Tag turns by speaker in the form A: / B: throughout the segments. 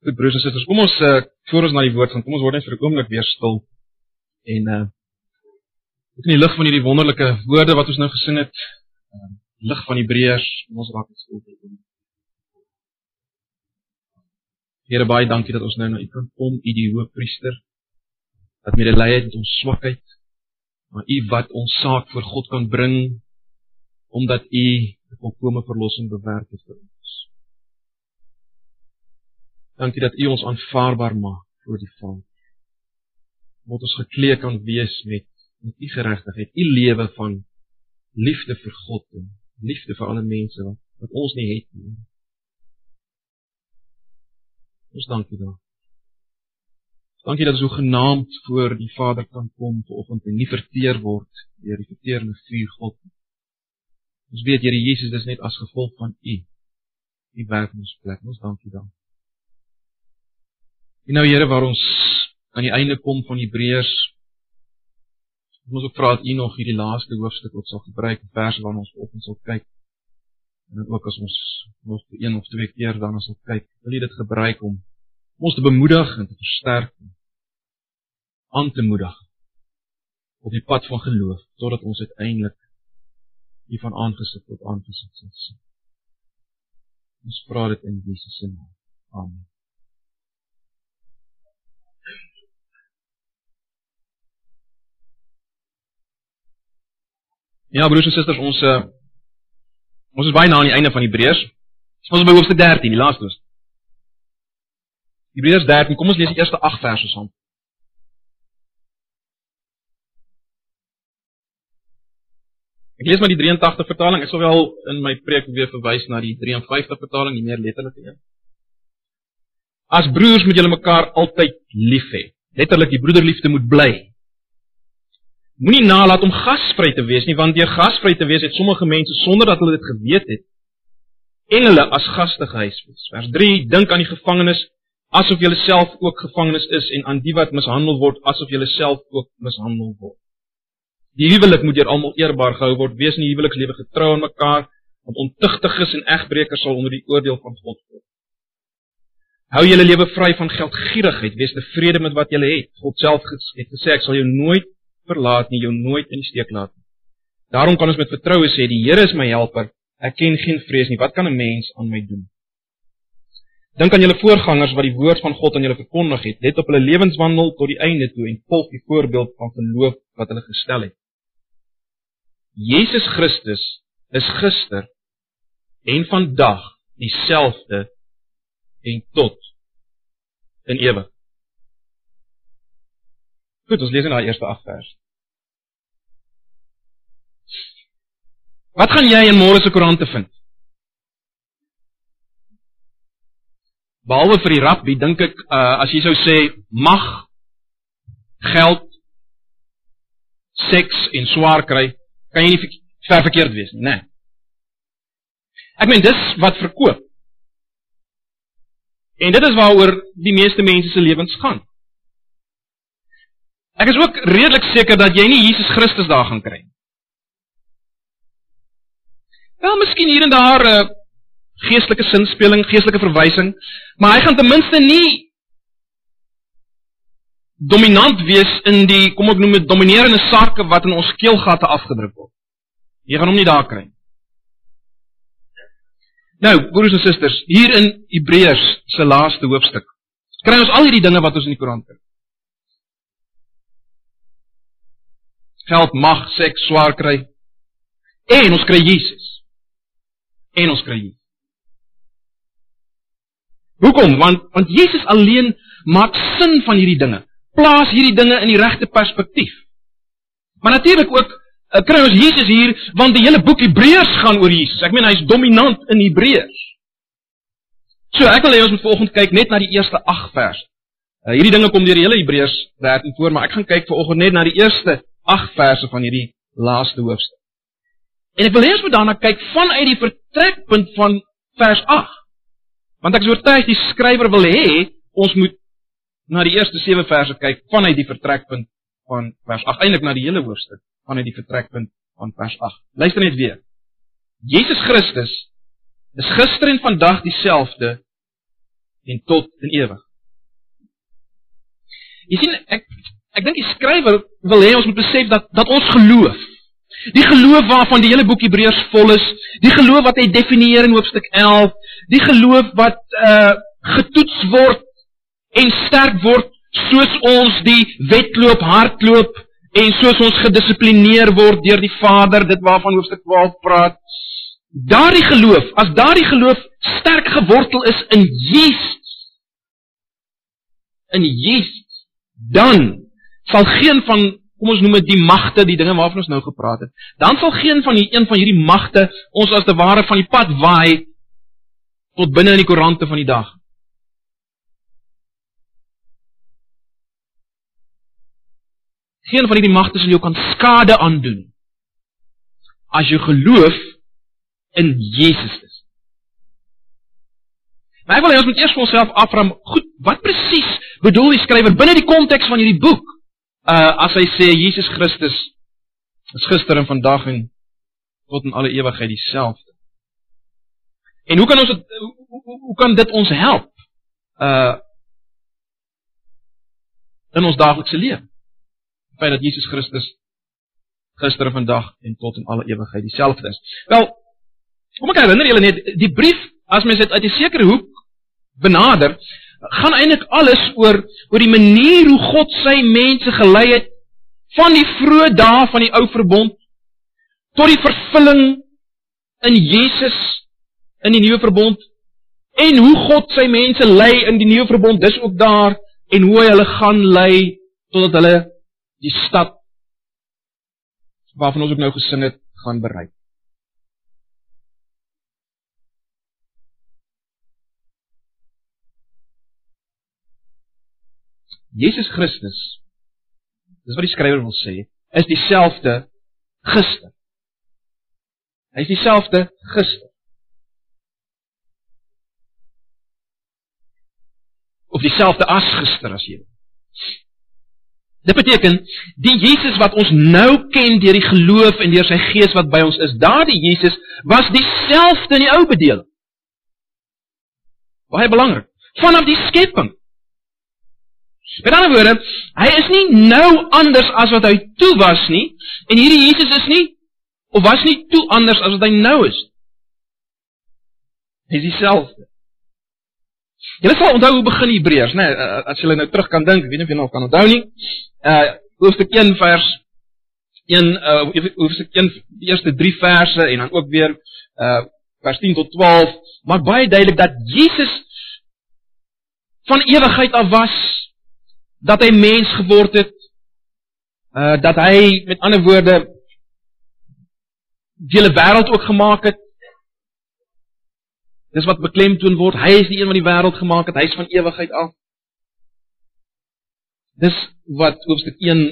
A: Goed broers en susters, kom ons uh, voor ons na die woord gaan. Kom ons word net vir 'n oomblik weer stil. En uh in die lig van hierdie wonderlike woorde wat ons nou gesing het, uh, lig van Hebreërs, ons raak stil vir 'n oomblik. Here baie dankie dat ons nou na U kan kom, U die Hoëpriester wat medelee het met ons swakheid. Maar U wat ons saak voor God kan bring omdat U 'n volkomme verlossing bewerk het vir ons. Dankie dat U ons aanvaarbaar maak voor die Vader. Moet ons geklee kan wees met met U geregtigheid, U lewe van liefde vir God en liefde vir alle mense wat wat ons nie het nie. Ons dankie daar. Dankie dat ons so genaamd voor die Vader kan kom vanoggend en nie verteer word deur die verteerende vuur God. Ons weet Here Jesus dis net as gevolg van U. U werk in ons plek. Ons dankie dan. En nou Here waar ons aan die einde kom van Hebreërs ons ook vra dat U nog hierdie laaste hoofstuk wat sal gebruik verse waarna ons op ons sal kyk. En ook as ons nog een of twee keer dan sal kyk, wil U dit gebruik om ons te bemoedig en te versterk aan te moedig op die pad van geloof totdat ons uiteindelik U van aangesig tot aangesig sal sien. Ons vra dit in Jesus se naam. Amen. Ja, broers en susters, ons uh, ons is baie na aan die einde van Hebreërs. Ons is by hoofstuk 13, die laaste hoofstuk. Hebreërs 13, kom ons lees die eerste 8 verse saam. Ek lees maar die 83 vertaling. Ek sal wel in my preek weer verwys na die 53 vertaling, die meer letterlike een. As broers moet julle mekaar altyd lief hê. Letterlik die broederliefde moet bly. Moenie nalat om gasvry te wees nie, want deur gasvry te wees het sommige mense sonder dat hulle dit geweet het, engele as gaste gehuisves. Vers 3: Dink aan die gevangenes asof jy self ook gevangenes is en aan die wat mishandel word asof jy self ook mishandel word. Die huwelik moet deur almal eerbaar gehou word. Wees in die huwelikslewe getrou aan mekaar, want ontugtiges en egbreekers sal onder die oordeel van God kom. Hou julle lewe vry van geldgierigheid. Wees tevrede met wat julle het. God self het gesê ek sal jou nooit verlaat nie, jou nooit in die steek laat nie. Daarom kan ons met vertroue sê die Here is my helper. Ek ken geen vrees nie. Wat kan 'n mens aan my doen? Dink aan julle voorgangers wat die woord van God aan julle verkondig het. Let op hulle lewenswandel tot die einde toe en volg die voorbeeld van geloof wat hulle gestel het. Jesus Christus is gister en vandag dieselfde en tot in ewig. Goed, ons lees in daai eerste 8 vers. Wat gaan jy in môre se koerante vind? Behalwe vir die rabbi dink ek uh, as jy sou sê mag geld seks en swaar kry, kan jy nie ver verkeerd wees nie, né? Nee. Ek meen dis wat verkoop. En dit is waaroor die meeste mense se lewens gaan. Ek is ook redelik seker dat jy nie Jesus Christus daar gaan kry nie. Wel, miskien hier en daar 'n uh, eh, geestelike sinspeling, geestelike verwysing, maar hy gaan ten minste nie dominant wees in die kom ek noem dit dominerende sake wat in ons keelgate afgedruk word. Jy gaan hom nie daar kry nie. Nou, broers en susters, hier in Hebreërs se laaste hoofstuk, kry ons al hierdie dinge wat ons in die Koran kry. Geld, mag, seks, swaar kry. En ons kry Jesus. En ons kry Jesus. Hoekom? Want want Jesus alleen maak sin van hierdie dinge. Plaas hierdie dinge in die regte perspektief. Maar natuurlik ook uh, kry ons Jesus hier want die hele boek Hebreërs gaan oor Jesus. Ek meen hy's dominant in Hebreërs. So ek wil hê ons moet vanoggend kyk net na die eerste 8 verse. Uh, hierdie dinge kom deur die hele Hebreërs 13 voor, maar ek gaan kyk vanoggend net na die eerste 8 verse van hierdie laaste hoofstuk. En ek wil hê ons moet daarna kyk vanuit die vertrekpunt van vers 8. Want ek is oortuig die skrywer wil hê ons moet na die eerste 7 verse kyk vanuit die vertrekpunt van vers 8, eintlik na die hele hoofstuk vanuit die vertrekpunt van vers 8. Luister net weer. Jesus Christus is gister en vandag dieselfde en tot in ewig. Jy sien ek ek dink die skrywer wil hê ons moet besef dat dat ons geloof Die geloof waarvan die hele boek Hebreërs vol is, die geloof wat hy definieer in hoofstuk 11, die geloof wat uh getoets word en sterk word soos ons die wedloop hardloop en soos ons gedissiplineer word deur die Vader, dit waarvan hoofstuk 12 praat. Daardie geloof, as daardie geloof sterk gewortel is in Jesus, in Jesus, dan sal geen van kom ons noem dit die magte, die dinge waarvan ons nou gepraat het. Dan sal geen van die een van hierdie magte ons as te ware van die pad waai tot binne in die koerante van die dag. Geen van hierdie magte sal jou kan skade aandoen as jy geloof in Jesus is. Maar ek wil hê ons moet eers vir onsself afvra, goed, wat presies bedoel die skrywer binne die konteks van hierdie boek? Uh as hy sê Jesus Christus is gister en vandag en tot in alle ewigheid dieselfde. En hoe kan ons het, hoe, hoe, kan dit ons help uh in ons daaglikse lewe? Die feit dat Jesus Christus gister en vandag en tot in alle ewigheid dieselfde is. Wel, kom ek herinner julle net die brief as mens dit uit 'n sekere hoek benader, gaan eintlik alles oor oor die manier hoe God sy mense gelei het van die vroeë dae van die ou verbond tot die vervulling in Jesus in die nuwe verbond en hoe God sy mense lei in die nuwe verbond dis ook daar en hoe hy hulle gaan lei totdat hulle die stad waarvan ons ook nou gesing het gaan bereik Jesus Christus dis wat die skrywer wil sê, is dieselfde gister. Hy is dieselfde gister. Of dieselfde as gister as jy. Dit beteken die Jesus wat ons nou ken deur die geloof en deur sy gees wat by ons is, daardie Jesus was dieselfde in die ou bedeling. Baie belangrik. Vanaf die skepping Met ander woorde, hy is nie nou anders as wat hy toe was nie en hierdie Jesus is nie of was nie toe anders as wat hy nou is. Hy is dieselfde. Julle sal onthou hoe begin Hebreërs, né? Nee, as julle nou terug kan dink, ek weet nie of julle nog kan onthou nie. Uh hoofstuk 1 vers 1 uh hoofstuk 1 die eerste 3 verse en dan ook weer uh vers 10 tot 12 maak baie duidelik dat Jesus van ewigheid af was dat hy mens geword het uh dat hy met ander woorde die hele wêreld ook gemaak het. Dis wat beklemtoon word. Hy is die een wat die wêreld gemaak het. Hy is van ewigheid af. Dis wat hoofstuk 1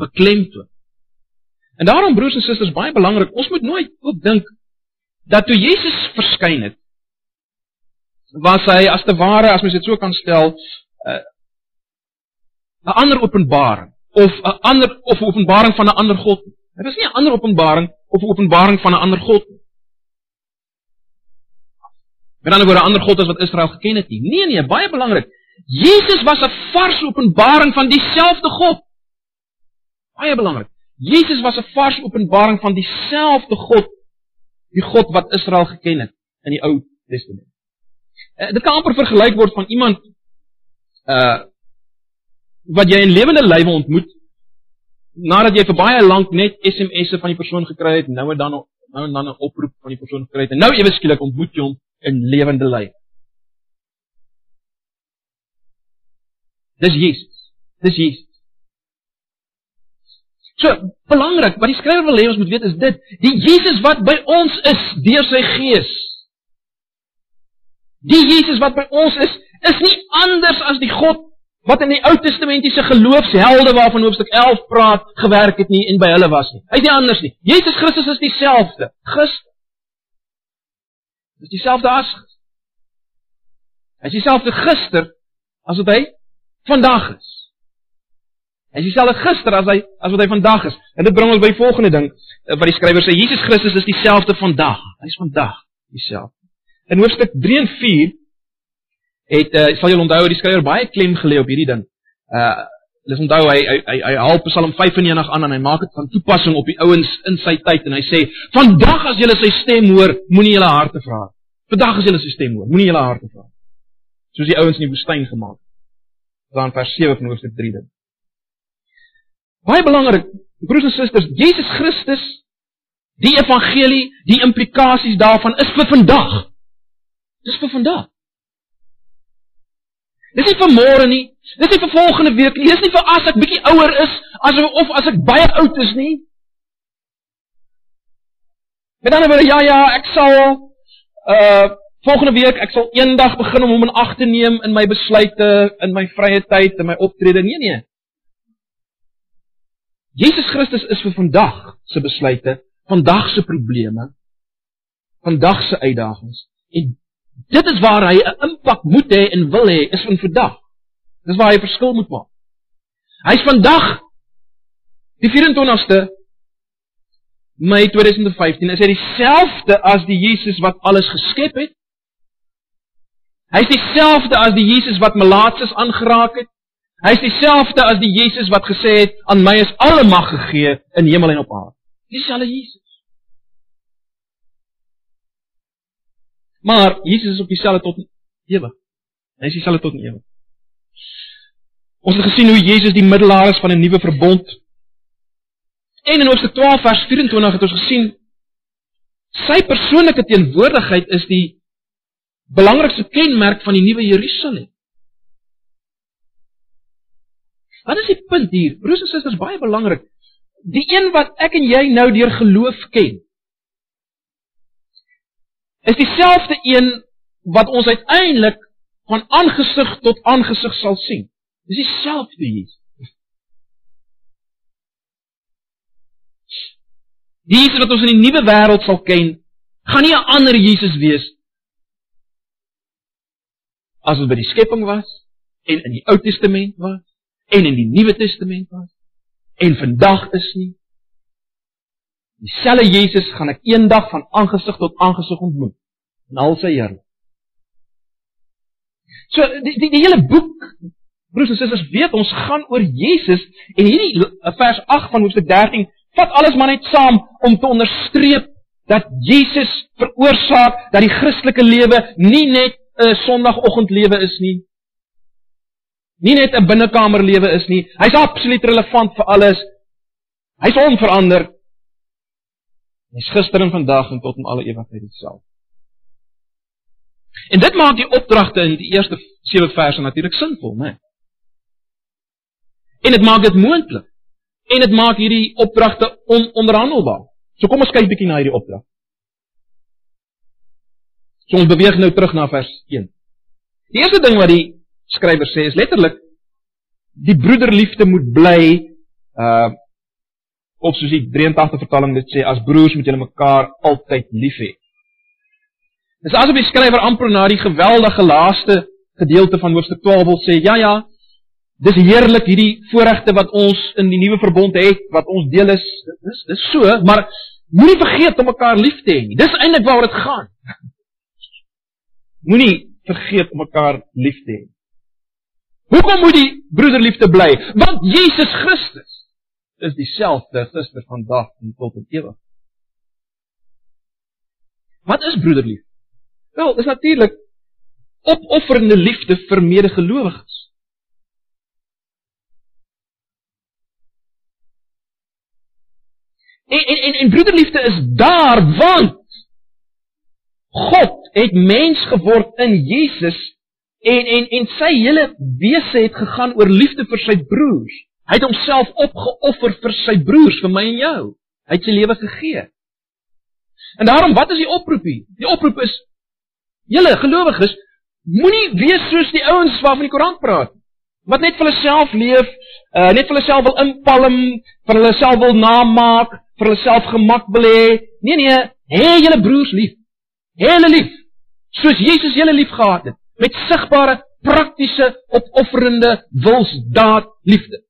A: beklemtoon. En daarom broers en susters baie belangrik ons moet nooit ook dink dat toe Jesus verskyn het was hy as te ware as mens dit so kan stel uh, 'n ander openbaring of 'n ander of 'n openbaring van 'n ander God. Dit is nie 'n ander openbaring of 'n openbaring van 'n ander God nie. Met ander woorde 'n ander God as wat Israel geken het nie. Nee nee, baie belangrik. Jesus was 'n vars openbaring van dieselfde God. Baie belangrik. Jesus was 'n vars openbaring van dieselfde God, die God wat Israel geken het in die Ou Testament. Uh, dit kan amper vergelyk word van iemand uh wat jy in lewende lywe ontmoet nadat jy vir baie lank net SMS'e van die persoon gekry het, nou en dan nou en dan 'n oproep van die persoon gekry het en nou ewe skielik ontmoet jy hom in lewende lywe. Dis Jesus. Dis Jesus. So, belangrik, wat die skrywer wil hê ons moet weet is dit, die Jesus wat by ons is deur sy Gees. Die Jesus wat by ons is, is nie anders as die God wat in die Ou Testamentiese geloofshelde waarvan hoofstuk 11 praat, gewerk het nie en by hulle was nie. Hy is nie anders nie. Jesus Christus is dieselfde. Gister. Dis dieselfde as gister. Hy is dieselfde gister as wat hy vandag is. Hy is dieselfde gister as hy as wat hy vandag is. En dit bring ons by volgende ding eh, wat die skrywer sê, Jesus Christus is dieselfde vandag. Hy is vandag dieselfde. In hoofstuk 3 en 4 het uh, sal jy onthou die skrywer baie klem gelê op hierdie ding. Uh Dis onthou hy hy hy, hy haal Psalm 95 aan en hy maak dit van toepassing op die ouens in sy tyd en hy sê: "Vandag as julle sy stem hoor, moenie julle harte vra. Vandag as julle sy stem hoor, moenie julle harte vra." Soos die ouens in die woestyn gemaak het. Dan vers 7 van Hoofstuk 3 dit. Baie belangrik, broers en susters, Jesus Christus, die evangelie, die implikasies daarvan is vir vandag. Dis vir vandag. Dis nie vir môre nie, dis nie vir volgende week nie, dis nie vir as ek bietjie ouer is, as of as ek baie oud is nie. Met ander woorde, ja ja, ek sal uh volgende week ek sal eendag begin om hom in ag te neem in my besluite, in my vrye tyd, in my optrede. Nee nee. Jesus Christus is vir vandag se besluite, vandag se probleme, vandag se uitdagings. En dit is waar hy 'n impak moet hê en wil hê is van vandag. Dis waar hy 'n verskil moet maak. Hy's vandag die 24ste Mei 2015 is hy dieselfde as die Jesus wat alles geskep het. Hy's dieselfde as die Jesus wat melaatses aangeraak het. Hy is dieselfde as die Jesus wat gesê het aan my is alle mag gegee in hemel en op aarde. Dis al Jesus. Maar Jesus is op dieselfde tot ewig. Hy is dieselfde tot ewig. Ons het gesien hoe Jesus die middelaar is van 'n nuwe verbond. En in Hoofstuk 12 vers 24 het ons gesien sy persoonlike teenwoordigheid is die belangrikste kenmerk van die nuwe Jerusalem. Wat is die punt hier? Broers en susters, baie belangrik. Die een wat ek en jy nou deur geloof ken, is dieselfde een wat ons uiteindelik van aangesig tot aangesig sal sien. Dis dieselfde Jesus. Die Jesus wat ons in die nuwe wêreld sal ken, gaan nie 'n ander Jesus wees as wat by die skepping was en in die Ou Testament was en in die Nuwe Testament was en vandag is nie. Dieselfde Jesus gaan ek eendag van aangesig tot aangesig ontmoet in al sy heerlikheid. So die die, die hele boek broers en susters weet ons gaan oor Jesus en hierdie vers 8 van Hoofstuk 13 vat alles maar net saam om te onderstreep dat Jesus veroorsaak dat die Christelike lewe nie net 'n Sondagoggendlewe is nie, nie net 'n binnekamerlewe is nie. Hy's absoluut relevant vir alles. Hy's onverander. Hy's gister en vandag en tot in alle ewigheid dieselfde. En dit maak die opdragte in die eerste 7 verse natuurlik sinvol, né? En dit maak dit moontlik. En dit maak hierdie opdragte ononderhandelbaar. So kom ons kyk bietjie na hierdie opdrag. So ons beweeg nou terug na vers 1. Die eerste ding wat die skrywer sê is letterlik die broederliefde moet bly uh of soos die 83 vertaling dit sê as broers moet julle mekaar altyd lief hê. Dis asof die skrywer amper na die geweldige laaste gedeelte van hoofstuk 12 wil sê ja ja dis heerlik hierdie voorregte wat ons in die nuwe verbond het wat ons deel is dis dis so maar moenie vergeet om mekaar lief te hê nie. Dis eintlik waaroor dit gaan. Moenie vergeet om mekaar lief te hê. Hoekom moet die broederliefde bly? Want Jesus Christus is dieselfde gister, vandag en tot in ewig. Wat is broederliefde? Wel, dis natuurlik opofferende liefde vir medegelowiges. En en en, en broederliefde is daar want God het mens geword in Jesus En en en sy hele wese het gegaan oor liefde vir sy broers. Hy het homself opgeoffer vir sy broers, vir my en jou. Hy het sy lewe gegee. En daarom, wat is die oproep hier? Die oproep is julle gelowiges, moenie wees soos die ouens waarvan die Koran praat. Wat net vir hulle self leef, uh, net vir hulle self wil inpalm, vir hulle self wil namaak, vir hulle self gemak wil hê. Nee nee, hê julle broers lief. Hê hulle lief. Soos Jesus julle lief gehad het met sigbare, praktiese, opofferende wilsdaad liefde.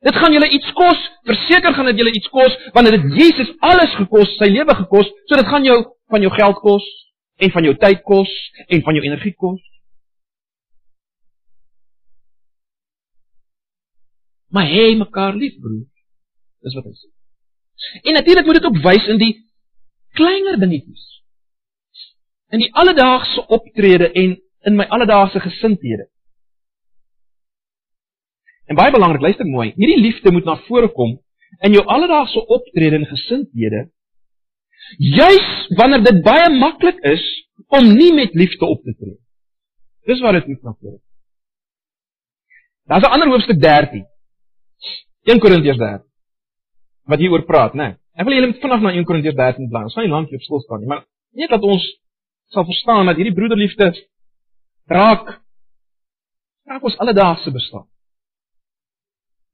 A: Dit gaan julle iets kos. Verseker gaan dit julle iets kos want dit het Jesus alles gekos, sy lewe gekos. So dit gaan jou van jou geld kos en van jou tyd kos en van jou energie kos. Maar hê hey, mekaar lief, broer. Dis wat hy sê. En natuurlik moet dit ook wys in die kleiner dingetjies. In die alledaagse optrede en in my alledaagse gesindhede. En baie belangrik, luister mooi, hierdie liefde moet na vore kom in jou alledaagse optrede en gesindhede. Juis wanneer dit baie maklik is om nie met liefde op te tree. Dis waar dit moet na vore kom. Daar's 'n ander hoofstuk 13. 1 Korintiërs 13 wat hier oor praat, né? Ek wil julle vinnig na 1 Korintiërs 13 blaai. Ons gaan nie lank hier op stil staan nie, maar net dat ons sal verstaan dat hierdie broederliefde raak raak ons alledaagse bestaan.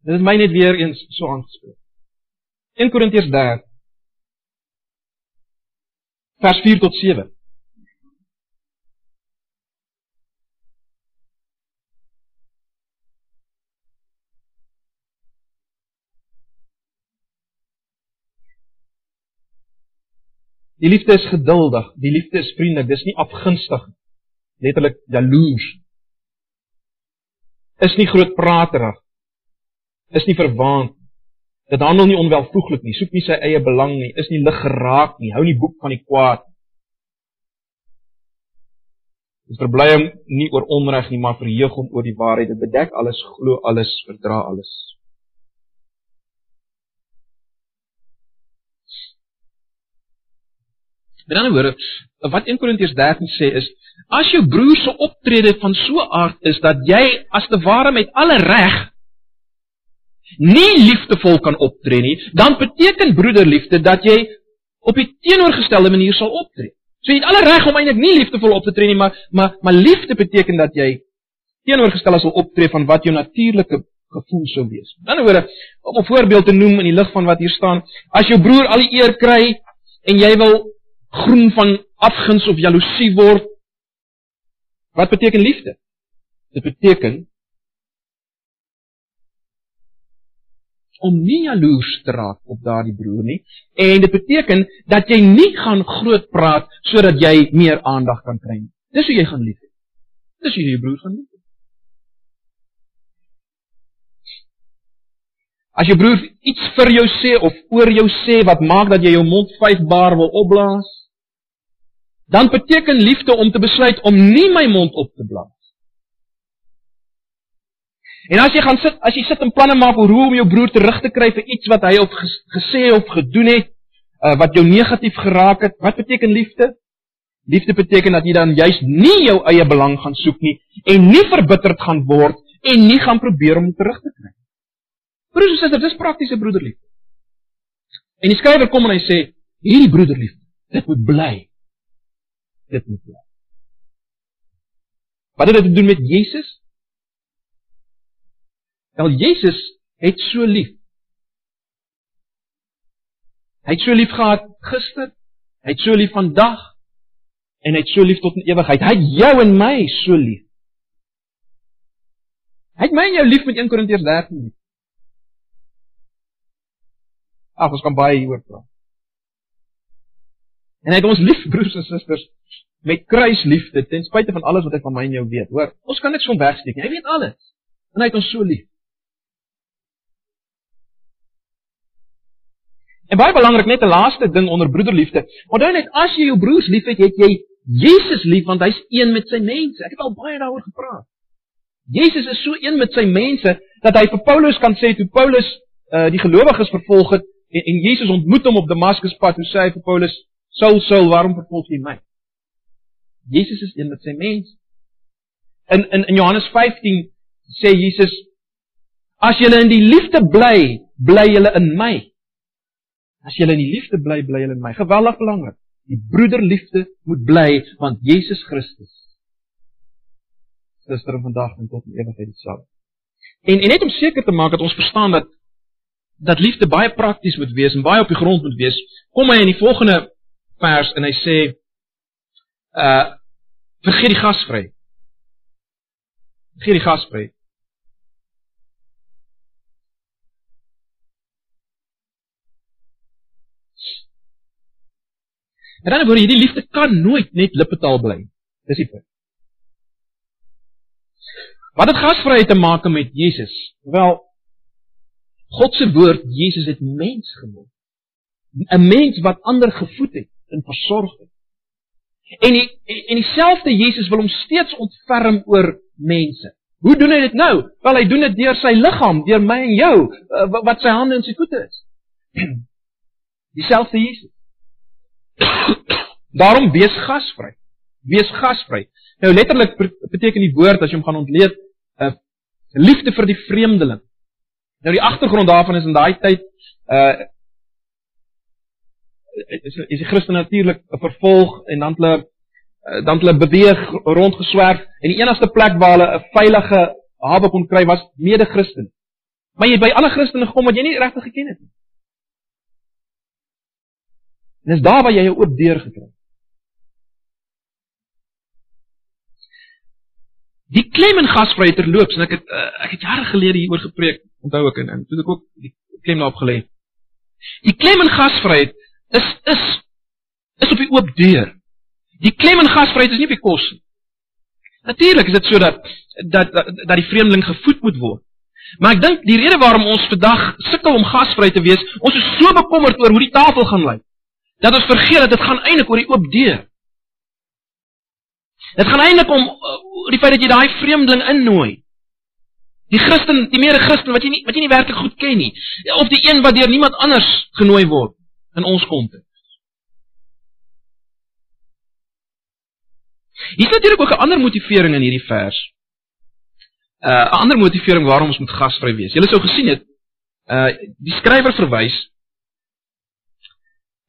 A: Dit is my net weer eens so aangespreek. 1 Korintiërs 13 vers 4 tot 7. Die liefde is geduldig, die liefde is vriendelik, dis nie afgunstig letterlik jaloers. Is nie grootpraterig. Is nie verwaand. Dit handel nie onwelvoeglik nie, soek nie sy eie belang nie, is nie lig geraak nie, hou nie boek van die kwaad. Dis verbly hom nie oor onreg nie, maar verheug hom oor die waarheid. Dit bedek alles, glo alles, verdra alles. Met ander woorde, wat 1 Korintiërs 13 sê is, as jou broer se optrede van so 'n aard is dat jy as te ware met alle reg nie liefdevol kan optree nie, dan beteken broederliefde dat jy op die teenoorgestelde manier sal optree. So jy het alle reg om eintlik nie liefdevol op te tree nie, maar maar maar liefde beteken dat jy teenoorgestelde sal optree van wat jou natuurlike gevoel sou wees. In 'n ander woorde, om 'n voorbeeld te noem in die lig van wat hier staan, as jou broer al die eer kry en jy wil groen van afguns of jaloesie word. Wat beteken liefde? Dit beteken om nie jaloers te raak op daardie broer nie en dit beteken dat jy nie gaan groot praat sodat jy meer aandag kan kry nie. Dis hoe jy gaan lief hê. Dis hoe jy jou broer gaan lief hê. As jou broer iets vir jou sê of oor jou sê wat maak dat jy jou mond vyf bar wil opblaas, dan beteken liefde om te besluit om nie my mond op te blaas. En as jy gaan sit, as jy sit en planne maak oor hoe om jou broer terug te kry vir iets wat hy of gesê of gedoen het, uh, wat jou negatief geraak het, wat beteken liefde? Liefde beteken dat jy dan juis nie jou eie belang gaan soek nie en nie verbitterd gaan word en nie gaan probeer om terug te kry. Broers en susters, dis praktiese broederliefde. En die skrywer kom en hy sê, hierdie broederliefde, dit moet bly dit moet bly. Wat het dit te doen met Jesus? Wel Jesus het so lief. Hy het so lief gehad gister, hy het so lief vandag en hy het so lief tot in ewigheid. Hy het jou en my so lief. Hy het my en jou lief met 1 Korintiërs 13. Ag, ons kan baie hieroor praat. En hy het ons lief broers en susters met kruisliefde ten spyte van alles wat hy van my en jou weet. Hoor, ons kan niks van wegsteek nie. Hy weet alles. En hy het ons so lief. En baie belangrik net 'n laaste ding onder broederliefde. Onthou net as jy jou broers liefhet, het jy Jesus lief want hy's een met sy mense. Ek het al baie daaroor gepraat. Jesus is so een met sy mense dat hy vir Paulus kan sê toe Paulus uh die gelowiges vervolg het en, en Jesus ontmoet hom op Damaskus pad, hoe sê hy vir Paulus Saul, Saul, waarom vervolg jy my? Jesus is een met sy mens. In in in Johannes 15 sê Jesus as julle in die liefde bly, bly julle in my. As julle in die liefde bly, bly julle in my. Geweldig belangrik. Die broederliefde moet bly want Jesus Christus is er vandag en tot in ewigheid dieselfde. En en net om seker te maak dat ons verstaan dat dat liefde baie prakties moet wees en baie op die grond moet wees, kom hy in die volgende vers en hy sê uh vergeet die gasvry. Vergeet die gasvry. En dan word hierdie liefde kan nooit net lippetaal bly. Dis die punt. Wat het gasvryheid te maak met Jesus? Wel,
B: God se woord Jesus het mens geword. 'n Mens wat ander gevoed het en versorg het. En die en dieselfde Jesus wil hom steeds ontferm oor mense. Hoe doen hy dit nou? Wel hy doen dit deur sy liggaam, deur my en jou eh, wat sy hande en sy voete is. Dieselfde Jesus. Daarom wees gasvry. Wees gasvry. Nou letterlik beteken die woord as jy hom gaan ontleed, 'n uh, eh, liefde vir die vreemdeling. Nou die agtergrond daarvan is in daai tyd uh is is die Christen natuurlik vervolg en dan hulle Eh, dan hulle beweeg rondgeswerf en die enigste plek waar hulle 'n veilige hawe kon kry was mede-Christen. Maar jy by ander Christene gekom wat jy nie regtig geken het nie. En dis daar waar jy jou oop deur gekry het. Die klem in gasvryheid terloops en ek het uh, ek het jare gelede hieroor gepreek, onthou ek en, en toe ek ook die klem daarop gelê. Die klem in gasvryheid is is is op die oop deur. Die klem in gasvryheid is nie op die kos nie. Natuurlik is dit so dat dat dat die vreemdeling gevoed moet word. Maar ek dink die rede waarom ons vandag sukkel om gasvry te wees, ons is so bekommerd oor hoe die tafel gaan lyk, dat ons vergeet dat dit gaan eintlik oor die oop deur. Dit gaan eintlik om uh, die feit dat jy daai vreemdeling innooi. Die Christen, die mede Christen wat jy nie wat jy nie werklik goed ken nie, of die een wat deur niemand anders genooi word in ons konteks. Hier is natuurlik ook 'n ander motivering in hierdie vers. Uh 'n ander motivering waarom ons moet gasvry wees. Julle sou gesien het, uh die skrywer verwys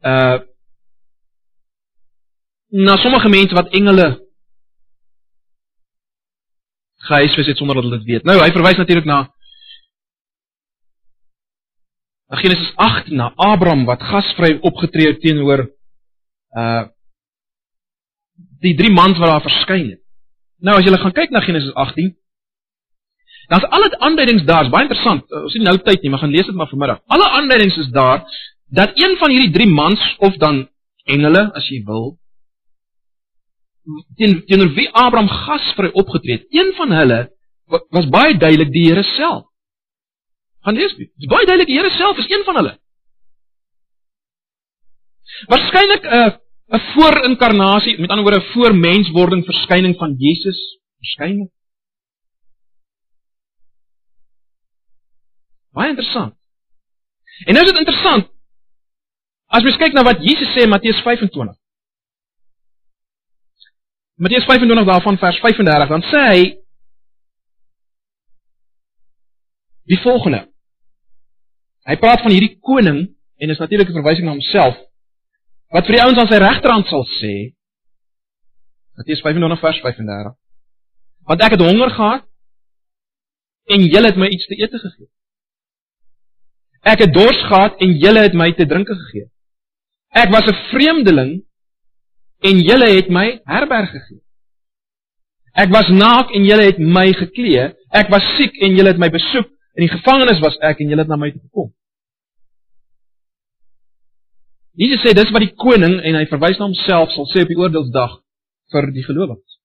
B: uh na sommige mense wat engele gehuisves het sonder dat hulle dit weet. Nou, hy verwys natuurlik na Genesis 8 na Abraham wat gasvry opgetree het teenoor uh die drie mans wat daar verskyn het. Nou as jy gaan kyk na Genesis 18, dan's al die aanduidings daar, is baie interessant. Uh, ons het nou tyd nie, maar gaan lees dit maar vanmiddag. Alle aanduidings is daar dat een van hierdie drie mans of dan engele as jy wil teen teenoor wie Abraham gasvry opgetree het. Een van hulle was baie duidelik die Here self. Gaan lees dit. Dis baie duidelik die Here self is een van hulle. Waarskynlik 'n uh, 'n voorinkarnasie, met ander woorde 'n voormenswording verskyning van Jesus verskyning. Baie interessant. En nou is dit interessant as mens kyk na wat Jesus sê in Matteus 25. Matteus 25 daarvan vers 35, dan sê hy die volgende. Hy praat van hierdie koning en is natuurlik 'n verwysing na homself wat vir die ouens aan sy regterhand sal sê Matteus 25 vers 35 Want ek het honger gehad en julle het my iets te ete gegee. Ek het dors gehad en julle het my te drinke gegee. Ek was 'n vreemdeling en julle het my herberg gegee. Ek was naak en julle het my geklee. Ek was siek en julle het my besoek. In die gevangenis was ek en julle het na my toe gekom. Jesus sê dis wat die koning en hy verwys na homself sal sê op die oordeelsdag vir die gelowiges.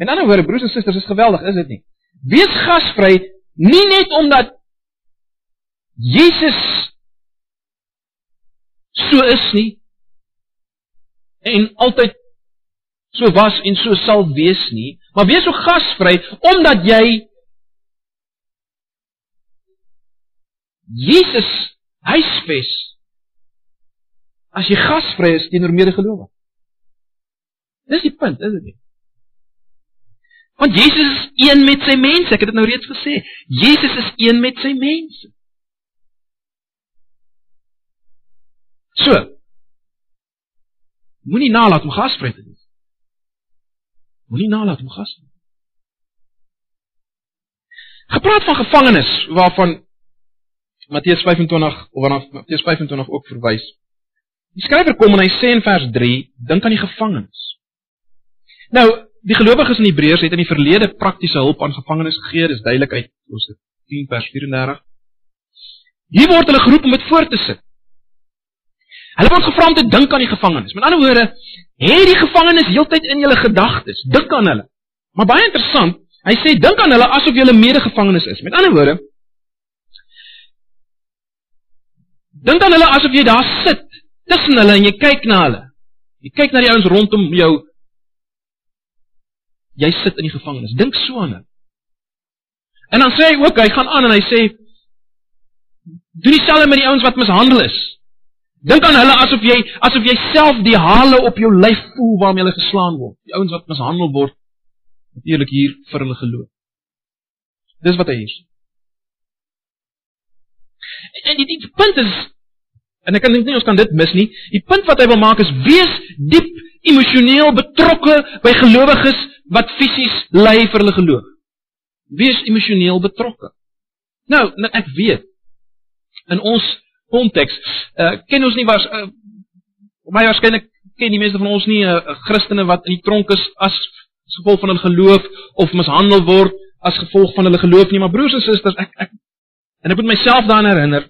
B: En dan oor broers en susters is geweldig, is dit nie? Wees gasvry nie net omdat Jesus so is nie en altyd so was en so sal wees nie, maar wees so gasvry omdat jy Jesus huisves as jy gasvry is teenoor medegelowiges. Dis die punt, is dit nie? Want Jesus is een met sy mense, ek het dit nou reeds gesê. Jesus is een met sy mense. So. Moenie nalat om gasvry te wees. Moenie nalat om gasvry. Gepraat van gevangenes waarvan Matteus 25 of vanaf Matteus 25 ook verwys. Die skrywer kom en hy sê in vers 3, dink aan die gevangenes. Nou, die gelowiges in Hebreërs het in die verlede praktiese hulp aan gevangenes gegee, dis duidelik uit ons 10 vers 34. Hier word hulle geroep om dit voor te sit. Hulle word gevra om te dink aan die gevangenes. Met ander woorde, hê die gevangenes heeltyd in julle gedagtes, dink aan hulle. Maar baie interessant, Hy sê dink aan hulle asof jy hulle medegevangenes is. Met ander woorde, dink aan hulle asof jy daar sit tussen hulle en jy kyk na hulle. Jy kyk na die ouens rondom jou. Jy sit in die gevangenis. Dink so aan hulle. En dan sê hy ook, hy gaan aan en hy sê doen dieselfde met die ouens wat mishandel is. Dink aan hulle asof jy asof jy self die hale op jou lyf voel waarmee hulle geslaan word. Die ouens wat mishandel word natuurlik hier vir hulle geloof. Dis wat hy hier sê. En die, die punt is en ek kan dink nie ons kan dit mis nie. Die punt wat hy wil maak is wees diep emosioneel betrokke by gelowiges wat fisies ly vir hulle geloof. Wees emosioneel betrokke. Nou, nou ek weet in ons konteks uh, ken ons nie was uh, my waarskynlik ken die meeste van ons nie 'n uh, Christene wat in die tronk is as gevolg van hulle geloof of mishandel word as gevolg van hulle geloof nie, maar broers en susters, ek ek en ek moet myself daaraan herinner.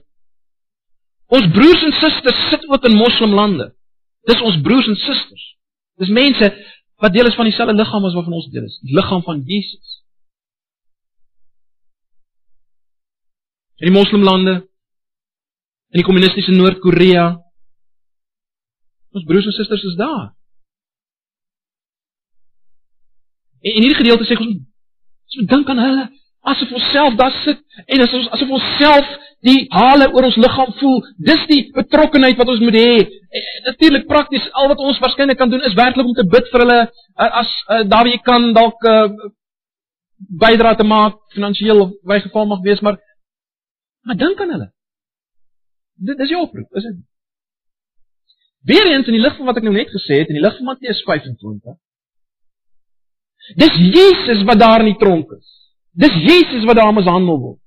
B: Ons broers en susters sit ook in moslimlande. Dis ons broers en susters. Dis mense wat deel is van dieselfde liggaam as wat van ons deel is, die liggaam van Jesus. In die moslimlande in die kommunistiese Noord-Korea ons broers en susters is daar. En in hierdie gedeelte sê ons ons moet dink aan hulle asof ons self daar sit en as ons asof ons self die hale oor ons liggaam voel. Dis die betrokkenheid wat ons moet hê. Natuurlik prakties al wat ons waarskynlik kan doen is werklik om te bid vir hulle as uh, daar wie jy kan dalk uh, bydra te maak finansiëel of by geval mag wees, maar maar dink aan hulle. Dit is jou oproep, is dit? Weereens in die lig van wat ek nou net gesê het in die lig van Matteus 25 Dis Jesus wat daar in die tronk is. Dis Jesus wat daar mishandel word.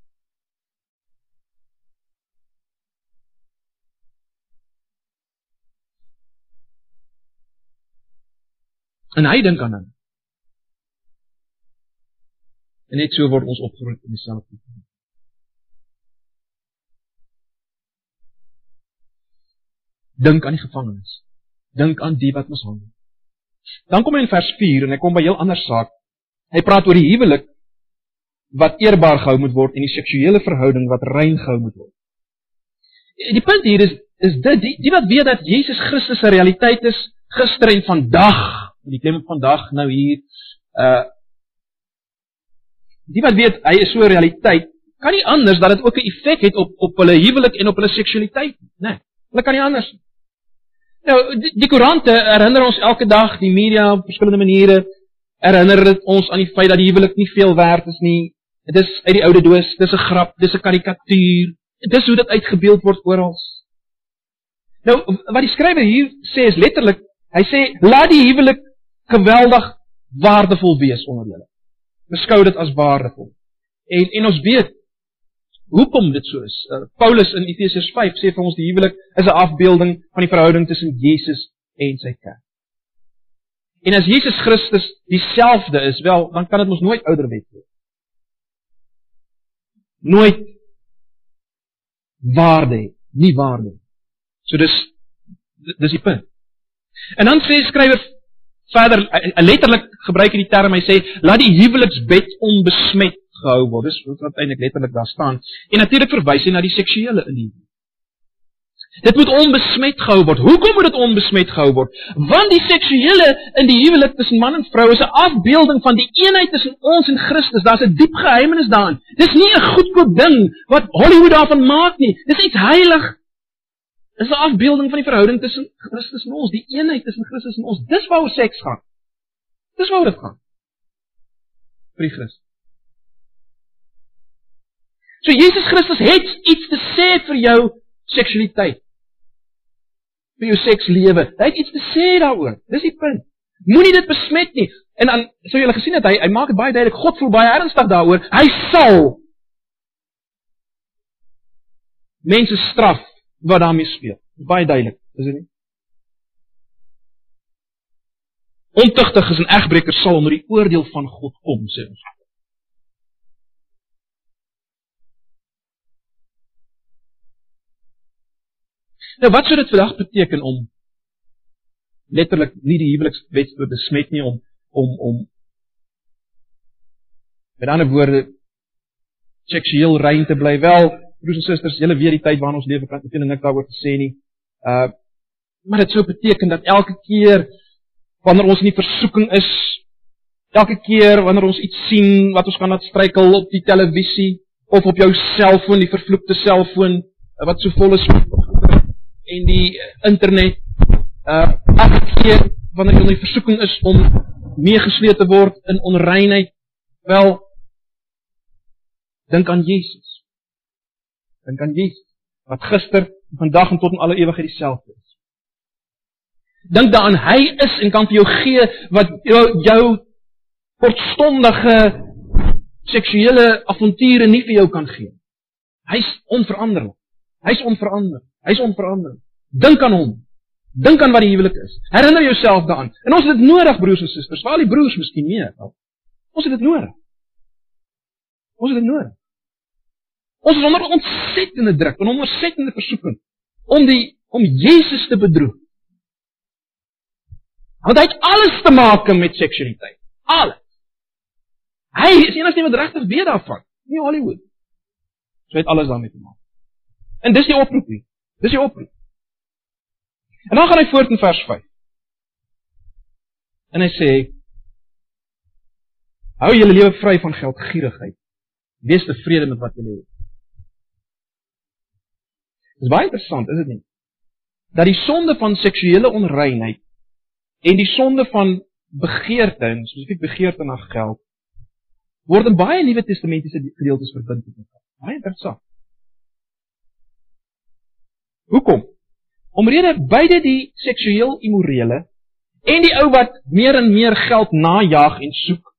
B: En hy dink aan hom. En net so word ons opgeroep in dieselfde tyd. Dink aan die gevangenes. Dink aan die wat mishandel. Dan kom hy in vers 4 en hy kom by 'n heel ander saak. Hy praat oor die huwelik wat eerbaar gehou moet word en die seksuele verhouding wat rein gehou moet word. Die punt hier is is dit die, die wat weet dat Jesus Christus 'n realiteit is gister en vandag, en die klem op vandag nou hier uh die wat weet hy is so 'n realiteit, kan nie anders dat dit ook 'n effek het op op hulle huwelik en op hulle seksualiteit, né? Nee, hulle kan nie anders nie. Nou die, die koerante herinner ons elke dag, die media op verskillende maniere herinner dit ons aan die feit dat die huwelik nie veel werd is nie. Dit is uit die oude doos, dis 'n grap, dis 'n karikatuur. Dis hoe dit uitgebeeld word oral. Nou wat die skrywer hier sê is letterlik, hy sê laat die huwelik geweldig waardevol wees onder julle. Beskou dit as waardevol. En en ons weet hoekom dit so is. Uh, Paulus in Efesiërs 5 sê vir ons die huwelik is 'n afbeelding van die verhouding tussen Jesus en sy kerk. En as Jesus Christus dieselfde is, wel, dan kan dit mos nooit ouderwet wees. Nooit waarde, nie waarde. So dis dis die punt. En dan sê skrywer verder, letterlik gebruik hy die term, hy sê laat die huweliksbed onbesmet gehou word. Dis wat eintlik letterlik daar staan. En natuurlik verwys hy na die seksuele in die Dit moet onbesmet gehou word. Hoekom moet dit onbesmet gehou word? Want die seksuele in die huwelik tussen man en vrou is 'n afbeelding van die eenheid tussen ons en Christus. Daar's 'n diep geheimenis daarin. Dis nie 'n goedkoop ding wat Hollywood daarvan maak nie. Dis iets heilig. Dis 'n afbeelding van die verhouding tussen Christus en ons, die eenheid tussen Christus en ons. Dis waaroor seks gaan. Dis waaroor dit gaan. Vir Christus. So Jesus Christus het iets te sê vir jou seksualiteit. Vir jou sekslewe. Hy het iets te sê daaroor. Dis die punt. Moenie dit besmet nie. En dan sou al gesien het hy hy maak dit baie duidelik. God voel baie ernstig daaroor. Hy sal mense straf wat daarmee speel. Baie duidelik, is dit nie? Ontugtiges en egbreekers sal onder die oordeel van God kom, sê ons. Nou wat sou dit vandag beteken om letterlik nie die huwelikswet te besmet nie om om om Met ander woorde seksueel rein te bly. Wel, broers en susters, julle weet die tyd waarin ons kan ek niks daaroor te sê nie. Uh maar dit sou beteken dat elke keer wanneer ons in die versoeking is, elke keer wanneer ons iets sien wat ons gaan laat struikel op die televisie of op jou selfoon, die vervloekte selfoon wat so vol is en die internet, uh elke keer wanneer jy in die versoeking is om meegesleep te word in onreinheid, wel dink aan Jesus. Dink aan Jesus wat gister, vandag en tot in alle ewigheid dieselfde is. Dink daaraan hy is en kan vir jou gee wat jou, jou kortstondige seksuele avonture nie vir jou kan gee. Hy's onveranderlik. Hy's onveranderlik. Hy's onveranderlik. Dink aan hom. Dink aan wat die huwelik is. Herinner jouself daaraan. En ons het dit nodig broers en susters, veral die broers miskien meer. Ons het dit nodig. Ons het dit nodig. Is onder ontsettende druk en onder ontsettende versoeking om die om Jesus te bedroeg. Want hy het alles te maak met seksualiteit. Alles. Hy is enigste wat regtig weet daarvan. Nie Hollywood. So hy het alles daarmee te maak. En dis die oproep hier. Dis die oproep. En dan gaan hy voort in vers 5. En hy sê: Hou julle lewe vry van geldgierigheid. Wees tevrede met wat julle het. Dis baie interessant, is dit nie? Dat die sonde van seksuele onreinheid en die sonde van begeerte, spesifiek begeerte na geld, word in baie Nuwe Testamentiese gedeeltes verbind met mekaar. Baie interessant. Hoekom? Omrede beide die seksueel immorele en die ou wat meer en meer geld najag en soek,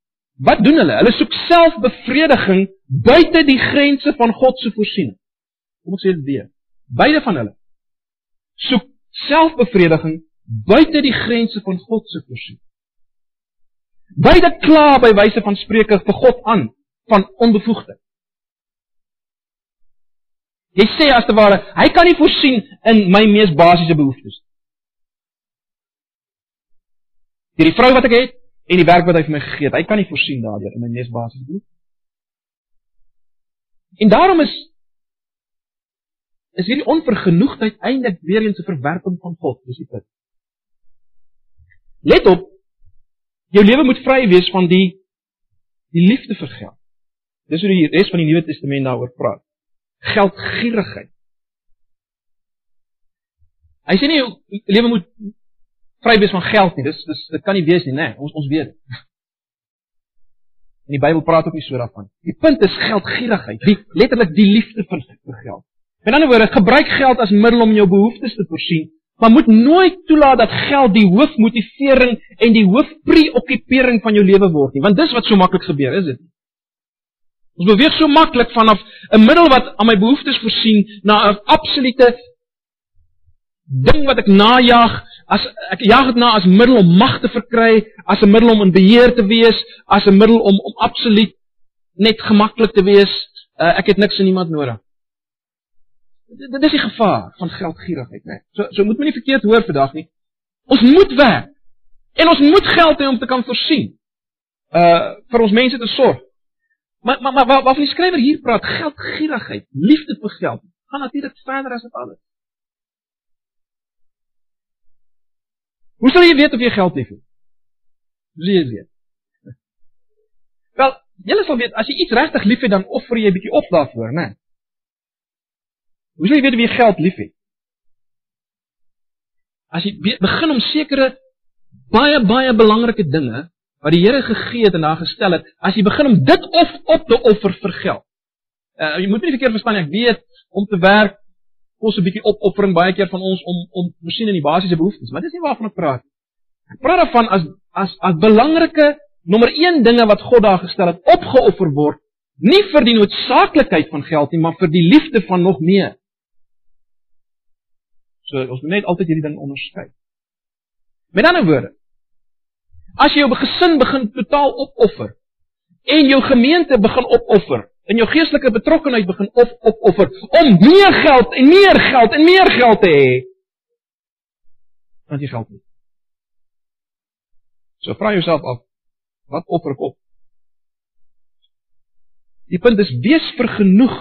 B: wat doen hulle? Hulle soek selfbevrediging buite die grense van God se voorsiening. Kom ek sê dit weer. Beide van hulle soek selfbevrediging buite die grense van God se voorsiening. Beide kla by wyse van spreuke vir God aan van onbevoegdheid. Jy sê as te ware, hy kan nie voorsien in my mees basiese behoeftes nie. Hierdie vrou wat ek het en die werk wat hy vir my gegee het, hy kan nie voorsien daardeur in my mees basiese behoeftes. En daarom is is hierdie onvergenoegdheid eintlik weer eens 'n verwerping van God, dis dit. Let op, jou lewe moet vry wees van die die liefde vir geld. Dis hoe die res van die Nuwe Testament daaroor praat. Geldgierigheid. Hy sê nie jou lewe moet vry wees van geld nie. Dis dis dit kan nie wees nie, né? Nee, ons ons weet dit. En die Bybel praat ook nie so daarvan. Die punt is geldgierigheid. Die letterlik die liefde vir geld. Met ander woorde, gebruik geld as middel om jou behoeftes te voorsien, maar moet nooit toelaat dat geld die hoofmotivering en die hoofpreokkupering van jou lewe word nie, want dis wat so maklik gebeur, is dit? Ons beweeg so maklik vanaf 'n middel wat aan my behoeftes voorsien na 'n absolute ding wat ek najag, as ek jag dit na as middel om mag te verkry, as 'n middel om in beheer te wees, as 'n middel om om absoluut net gemaklik te wees. Uh, ek het niks en niemand nodig dit is die gevaar van geldgierigheid, né? So so moet mense nie verkeerd hoor vandag nie. Ons moet werk. En ons moet geld hê om te kan voorsien. Uh vir ons mense te sorg. Maar maar maar waarvan die skrywer hier praat, geldgierigheid, liefde vir geld, gaan natuurlik verder as dit alles. Hoe sal jy weet of jy geld het? Hoe jy weet? Wel, jy sal weet as jy iets regtig lief het dan offer jy 'n bietjie op daarvoor, né? Hoe sal jy weet of jy geld liefhet? As jy begin om sekere baie baie belangrike dinge wat die Here gegee het en daar gestel het, as jy begin om dit of op te offer vir geld. Uh, jy moet nie verkeerd verstaan ek weet om te werk kos 'n bietjie opoffering baie keer van ons om om voorsien in die basiese behoeftes, maar dis nie waarvan ek praat nie. Ek praat daarvan as as as belangrike nommer 1 dinge wat God daar gestel het opgeoffer word, nie vir die noodsaaklikheid van geld nie, maar vir die liefde van nog meer. So ons moet net altyd hierdie ding onderskei. Met ander woorde, as jy jou gesin begin totaal opoffer en jou gemeente begin opoffer en jou geestelike betrokkenheid begin op opoffer om meer geld en meer geld en meer geld te hê, dan jy geld nie. So vra jouself af, wat offer ek op? Die punt is wees vergenoeg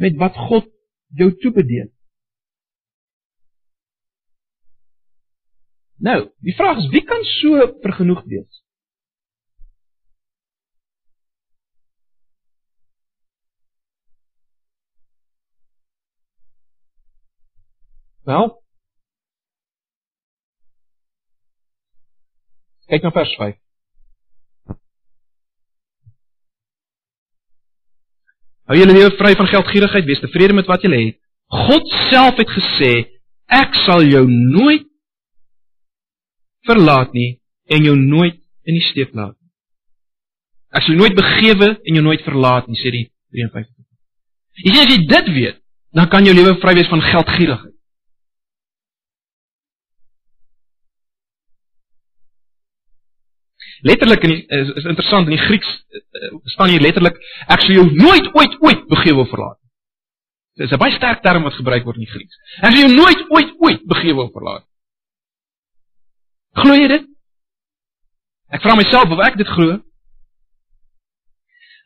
B: met wat God jou toebedeel. Nou, die vraag is wie kan so vergenoeg wees? Wel? Kyk na vers 5. Hou julle lewe vry van geldgierigheid, wees tevrede met wat julle het. God self het gesê, ek sal jou nooit verlaat nie en jou nooit in die steek laat nie. Ek sal nooit begewe en jou nooit verlaat nie, sê die 53. Jy sê as jy dit weet, dan kan jou lewe vry wees van geldgierigheid. Letterlik in die, is, is interessant in die Grieks uh, staan hier letterlik ek sal jou nooit ooit ooit begewe verlaat. Dit is 'n baie sterk term wat gebruik word in die Grieks. Ek sal jou nooit ooit ooit begewe verlaat. Glo jy dit? Ek vra myself of ek dit glo.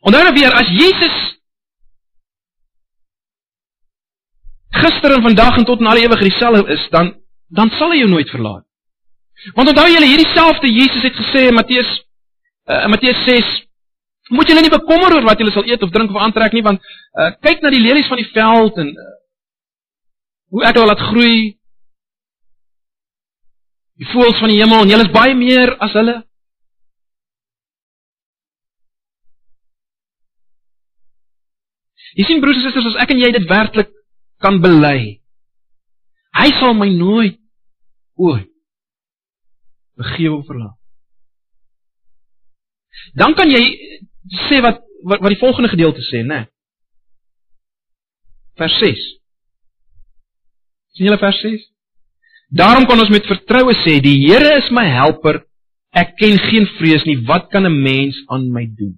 B: Onthou nou weer as Jesus gister en vandag en tot in alle ewigheid dieselfde is, dan dan sal hy jou nooit verlaat. Want onthou julle hierdie selfde Jesus het gesê in Matteus uh, Matteus 6 Moet julle nie bekommer oor wat julle sal eet of drink of aantrek nie want uh, kyk na die lelies van die veld en uh, hoe ek hulle laat groei Die voëls van die hemel en julle is baie meer as hulle Jy sien broers en susters as ek en jy dit werklik kan bely Hy sal my nooit ooit begewe verlaat. Dan kan jy sê wat wat, wat die volgende gedeelte sê, né? Vers 6. Sien julle vers 6? Daarom kan ons met vertroue sê, die Here is my helper. Ek ken geen vrees nie. Wat kan 'n mens aan my doen?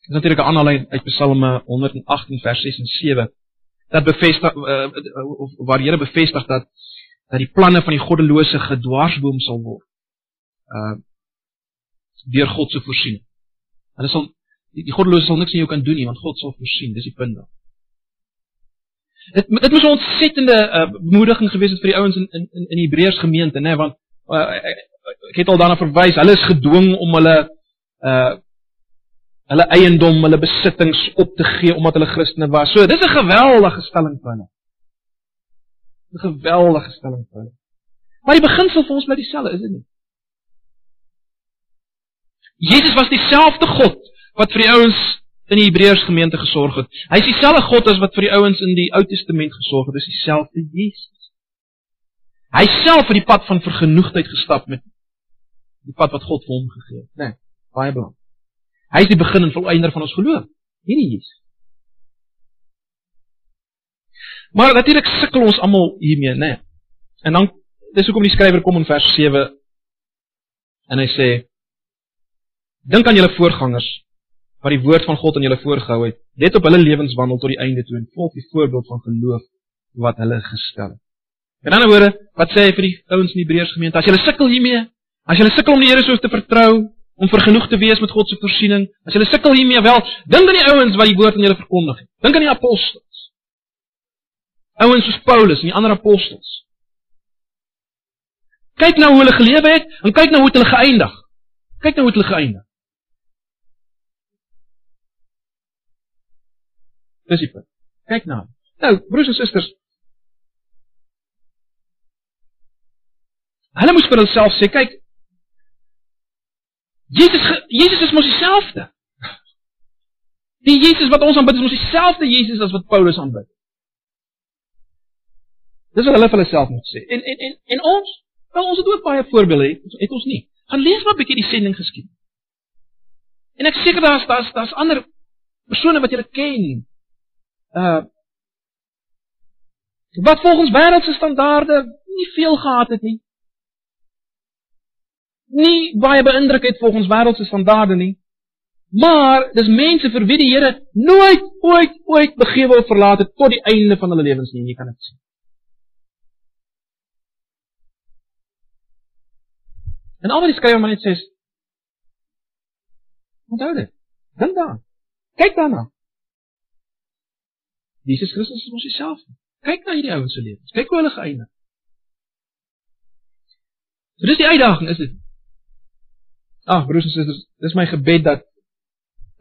B: Dit is natuurlik 'n aanhaling uit Psalme 118 vers 6 en 7. Dat bevestig uh, of waar die Here bevestig dat dat die planne van die goddelose gedwarsboom sal word. Uh deur God se voorsiening. Hulle sal die, die goddelose sal niks aan jou kan doen nie want God sal voorsien, dis die punt daar. Dit dit moes 'n ontsettende uh, bemoediging gewees het vir die ouens in in in die Hebreërs gemeente, né, nee, want uh, ek het al daarna verwys, hulle is gedwing om hulle uh hulle eiendom, hulle besittings op te gee omdat hulle Christene was. So, dis 'n geweldige stelling vir hulle. 'n geweldige stelling vir hulle. Maar die beginsel vir ons bly dieselfde, is dit nie? Jesus was dieselfde God wat vir die ouens in die Hebreërs gemeente gesorg het. Hy is dieselfde God as wat vir die ouens in die Ou Testament gesorg het. Dis dieselfde Jesus. Hy self het die pad van vergenoegdheid gestap met die pad wat God vir hom gegee het, né? Nee, baie belangrik. Hy is die begin en volëinder van ons geloof. Hierdie Jesus. Maar natuurlik sukkel ons almal hiermee, né? Nee. En dan dis hoekom die skrywer kom in vers 7 en hy sê Dink aan julle voorgangers wat die woord van God aan julle voorgehou het. Let op hulle lewenswandel tot die einde toe en volg die voorbeeld van geloof wat hulle gestel het. In ander woorde, wat sê hy vir die ouens in die Hebreërs gemeente? As julle sukkel hiermee, as julle sukkel om die Here so te vertrou, om vergenoeg te wees met God se voorsiening, as julle sukkel hiermee, wel, dink aan die ouens wat die woord aan julle verkondig het. Dink aan die apostels. Ouens soos Paulus en die ander apostels. Kyk nou hoe hulle gelewe het en kyk nou hoe hulle geëindig. Kyk nou hoe hulle geëindig. Dis dit. Kyk nou. Nou, broers en susters. Hulle moes vir hulself sê, kyk. Jesus Jesus is mos dieselfde. Die Jesus wat ons aanbid is mos dieselfde Jesus as wat Paulus aanbid. Dis wat hulle vir hulle self moet sê. En en en en ons, wel ons het ook baie voorbeelde, het, het ons nie. Gaan lees maar 'n bietjie die sending geskied. En ek seker daar's daar's daar's ander persone wat jy ken. Uh wat volgens wêreldse standaarde nie veel gehad het nie. Nie baie beïndruk het volgens wêreldse standaarde nie. Maar dis mense vir wie die Here nooit ooit ooit begewe of verlaat het tot die einde van hulle lewens nie, jy kan dit sien. En al wat die skrywer maar net sê is Onthou dit. Dink daaraan. Kyk daarna. Jesus Christus is ons dieselfde. Kyk na hierdie ouens se lewens. Kyk hoe hulle geëindig. So dis die uitdaging, is dit? Ag, broers en susters, dis my gebed dat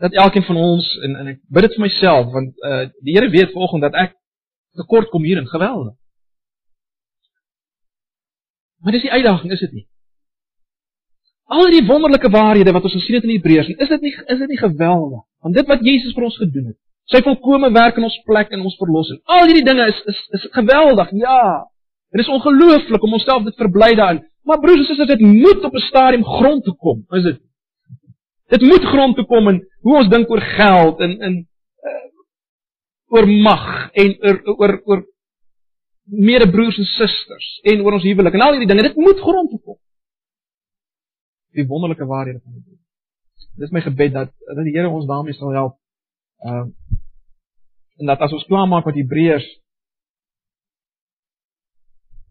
B: dat elkeen van ons en en ek bid dit vir myself want uh die Here weet vanoggend dat ek tekort kom hierin, geweldig. Maar dis die uitdaging, is dit nie? Al die wonderlike waarhede wat ons gesien het in Hebreërs, is dit nie is dit nie geweldig? Want dit wat Jesus vir ons gedoen het, sy volkomme werk in ons plek en ons verlossing. Al hierdie dinge is is is geweldig. Ja. Dit is ongelooflik om onsself dit verbly daarin. Maar broers en susters, dit moet op 'n stadium grond toe kom. Is dit? Dit moet grond toe kom in hoe ons dink oor geld en in uh, oor mag en oor oor oor medebroers en susters en oor ons huwelik en al hierdie dinge. Dit moet grond toe kom. Die wonderlike waarhede van die Bybel. Dit is my gebed dat dat die Here ons daarmee sal help. Ehm en dat as ons klaarmaak met Hebreërs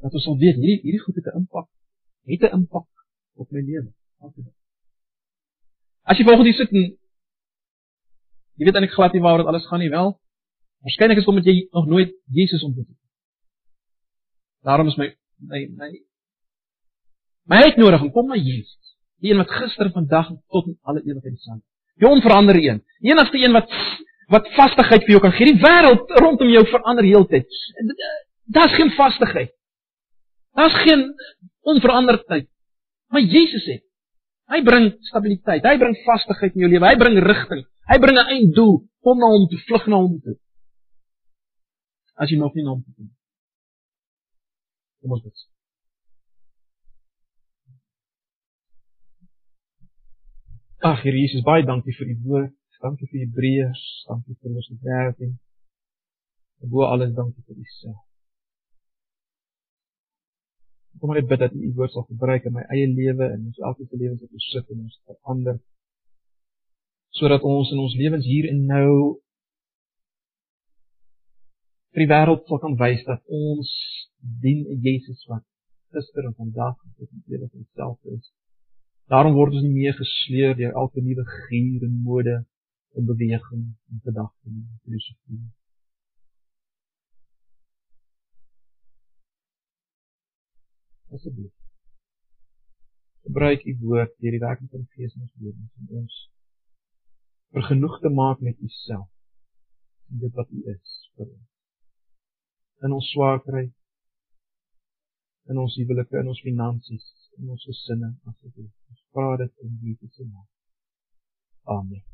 B: dat ons sal weet hierdie hierdie goed het 'n impak het 'n impak op my lewe. As jy volgens hier sit en jy weet eintlik glad nie waaroor dit alles gaan nie, wel. Waarskynlik is dit omdat jy nog nooit Jesus ontmoet het. Daarom is my my my my het nodig om kom na Jesus. Die een wat gister, vandag en tot in alle ewigheid dieselfde. Die onveranderde een. Die enigste een wat wat vastigheid vir jou kan gee. Die wêreld rondom jou verander heeltyd. Daar's geen vastigheid. Daar's geen onveranderdheid. Maar Jesus het. Hy bring stabiliteit. Hy bring vastigheid in jou lewe. Hy bring rigting. Hy bring 'n einddoel. Kom na hom toe, vlug na hom toe. As jy nog nie na hom toe kom. Kom ons bid. Ag Here Jesus, baie dankie vir u woord. Dankie vir Hebreërs. Dankie vir ons werking. Bo alles dankie vir u self. Kom maar ek bid dat U woord sal gebruik in my eie lewe en ons elke se lewens wat ons sit en ons verander sodat ons in ons lewens hier en nou vir die wêreld sal kan wys dat ons dien 'n Jesus wat gister en vandag en tot in ewigheid dieselfde is. Daarom word ons nie meer gesleer deur elke nuwe gier en mode en beweging en gedagte en filosofie. asseblief. Gebruik u woord deur die werking van die Gees in ons lewens om ons vergenoeg te maak met u self en dit wat u is vir ons. In ons swaarkry in ons huwelike, in ons finansies, in ons gesinne, asseblief. Ons vra dit in Jesus se naam. Amen.